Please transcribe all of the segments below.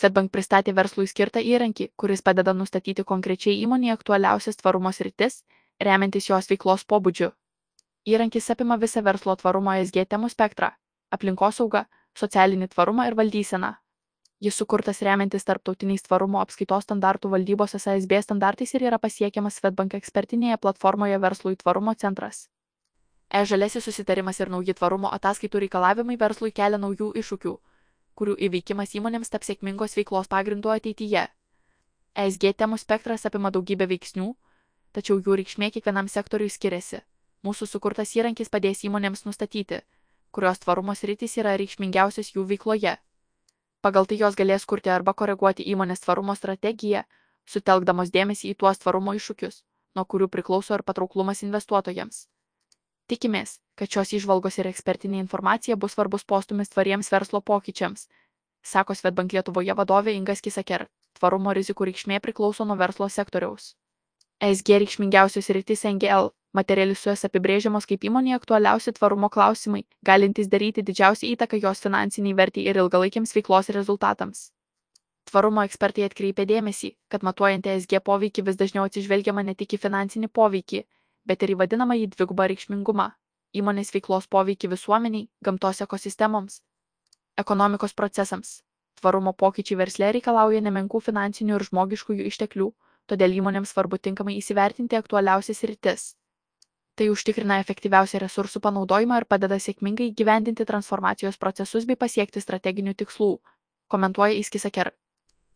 Svetbank pristatė verslui skirtą įrankį, kuris padeda nustatyti konkrečiai įmonėje aktualiausias tvarumo sritis, remiantis jos veiklos pobūdžiu. Įrankis apima visą verslo tvarumo SG temų spektrą - aplinkosaugą, socialinį tvarumą ir valdyseną. Jis sukurtas remiantis tarptautiniais tvarumo apskaitos standartų valdybos SASB standartais ir yra pasiekiamas Svetbank ekspertinėje platformoje Verslui tvarumo centras. E-žalesis susitarimas ir nauji tvarumo ataskaitų reikalavimai verslui kelia naujų iššūkių, kurių įveikimas įmonėms taps sėkmingos veiklos pagrindu ateityje. ESG temų spektras apima daugybę veiksnių, tačiau jų reikšmė kiekvienam sektoriui skiriasi. Mūsų sukurtas įrankis padės įmonėms nustatyti, kurios tvarumo sritys yra reikšmingiausios jų veikloje. Pagal tai jos galės kurti arba koreguoti įmonės tvarumo strategiją, sutelkdamos dėmesį į tuos tvarumo iššūkius, nuo kurių priklauso ir patrauklumas investuotojams. Tikimės, kad šios išvalgos ir ekspertinė informacija bus svarbus postumis tvariems verslo pokyčiams, sako Svetbank Lietuvoje vadovė Ingas Kisaker. Tvarumo rizikų reikšmė priklauso nuo verslo sektoriaus. SG reikšmingiausios rytis NGL materializuos apibrėžiamos kaip įmonėje aktualiausi tvarumo klausimai, galintys daryti didžiausią įtaką jos finansiniai vertį ir ilgalaikiams veiklos rezultatams. Tvarumo ekspertai atkreipė dėmesį, kad matuojant ESG poveikį vis dažniau atsižvelgiama ne tik į finansinį poveikį, bet ir į vadinamąjį dvigubą reikšmingumą - įmonės veiklos poveikį visuomeniai, gamtos ekosistemoms, ekonomikos procesams. Tvarumo pokyčiai versle reikalauja nemenkų finansinių ir žmogiškųjų išteklių, todėl įmonėms svarbu tinkamai įsivertinti aktualiausias rytis. Tai užtikrina efektyviausią resursų panaudojimą ir padeda sėkmingai gyvendinti transformacijos procesus bei pasiekti strateginių tikslų, komentuoja Įskisaker.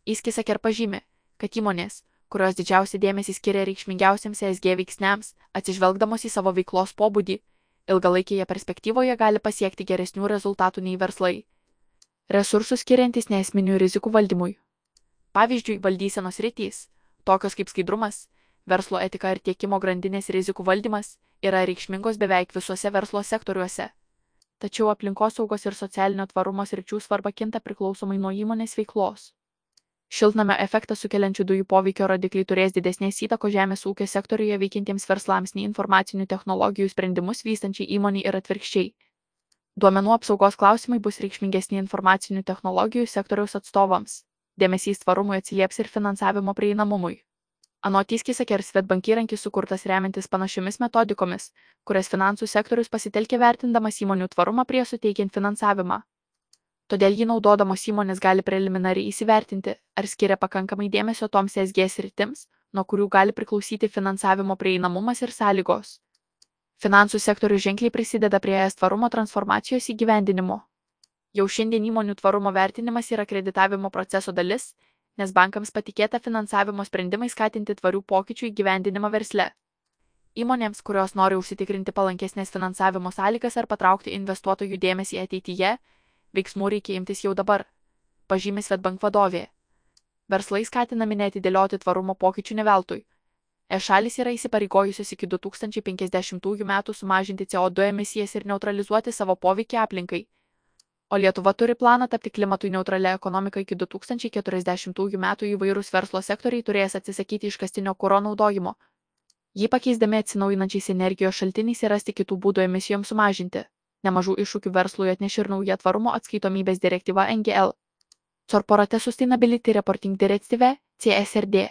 Įskisaker pažymi, kad įmonės, kurios didžiausią dėmesį skiria reikšmingiausiams ESG veiksniams, atsižvelgdamos į savo veiklos pobūdį, ilgalaikėje perspektyvoje gali pasiekti geresnių rezultatų nei verslai. Resursų skiriantis neesminių rizikų valdymui. Pavyzdžiui, valdysenos rytys, tokios kaip skaidrumas, verslo etika ir tiekimo grandinės rizikų valdymas yra reikšmingos beveik visuose verslo sektoriuose. Tačiau aplinkosaugos ir socialinio tvarumo sričių svarba kinta priklausomai nuo įmonės veiklos. Šiltnamio efektą sukeliančių dujų poveikio rodikliai turės didesnės įtakos žemės ūkio sektoriuje veikintiems verslams nei informacinių technologijų sprendimus vystančiai įmoniai ir atvirkščiai. Duomenų apsaugos klausimai bus reikšmingesni informacinių technologijų sektoriaus atstovams. Dėmesys tvarumui atsilieps ir finansavimo prieinamumui. Anot įskisaker Svetbank įrankis sukurtas remiantis panašiomis metodikomis, kurias finansų sektorius pasitelkė vertindamas įmonių tvarumą prieš suteikiant finansavimą. Todėl jį naudodamos įmonės gali preliminariai įsivertinti, ar skiria pakankamai dėmesio toms SG sritims, nuo kurių gali priklausyti finansavimo prieinamumas ir sąlygos. Finansų sektorius ženkliai prisideda prie ES tvarumo transformacijos įgyvendinimo. Jau šiandien įmonių tvarumo vertinimas yra kreditavimo proceso dalis nes bankams patikėta finansavimo sprendimai skatinti tvarių pokyčių įgyvendinimą versle. Įmonėms, kurios nori užsitikrinti palankesnės finansavimo sąlygas ar patraukti investuotojų dėmesį ateityje, veiksmų reikia imtis jau dabar, pažymė Svetbank vadovė. Verslai skatinami netidėlioti tvarumo pokyčių neveltui. E šalis yra įsipareigojusios iki 2050 metų sumažinti CO2 emisijas ir neutralizuoti savo poveikį aplinkai o Lietuva turi planą tapti klimatui neutralia ekonomika iki 2040 metų įvairūs verslo sektoriai turės atsisakyti iškastinio kuro naudojimo. Jį pakeisdami atsinaujinančiais energijos šaltiniais ir rasti kitų būdų emisijoms sumažinti. Nemažų iššūkių verslui atneš ir nauja tvarumo atskaitomybės direktyva NGL. Corporate Sustainability Reporting Directive CSRD.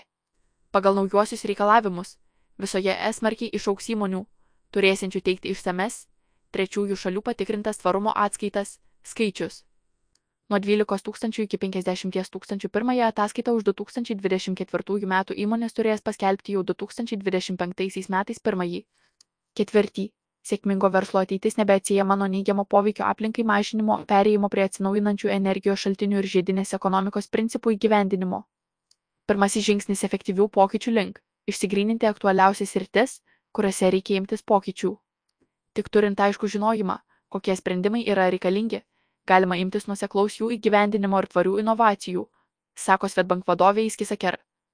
Pagal naujuosius reikalavimus, visoje es smarkiai išauks įmonių, turėsiančių teikti išsames, trečiųjų šalių patikrintas tvarumo atskaitas, Skaičius. Nuo 12 tūkstančių iki 50 tūkstančių pirmąją ataskaitą už 2024 metų įmonės turės paskelbti jau 2025 metais pirmąjį. Ketvirtį. Sėkmingo verslo ateitis nebeatsijama nuo neigiamo poveikio aplinkai mažinimo, perėjimo prie atsinaujinančių energijos šaltinių ir žiedinės ekonomikos principų įgyvendinimo. Pirmasis žingsnis efektyvių pokyčių link - išsigryninti aktualiausias rytis, kuriuose reikia imtis pokyčių. Tik turint aišku žinojimą, kokie sprendimai yra reikalingi, galima imtis nuseklaus jų įgyvendinimo ir tvarių inovacijų, sako Svetbank vadovė Įskisaker.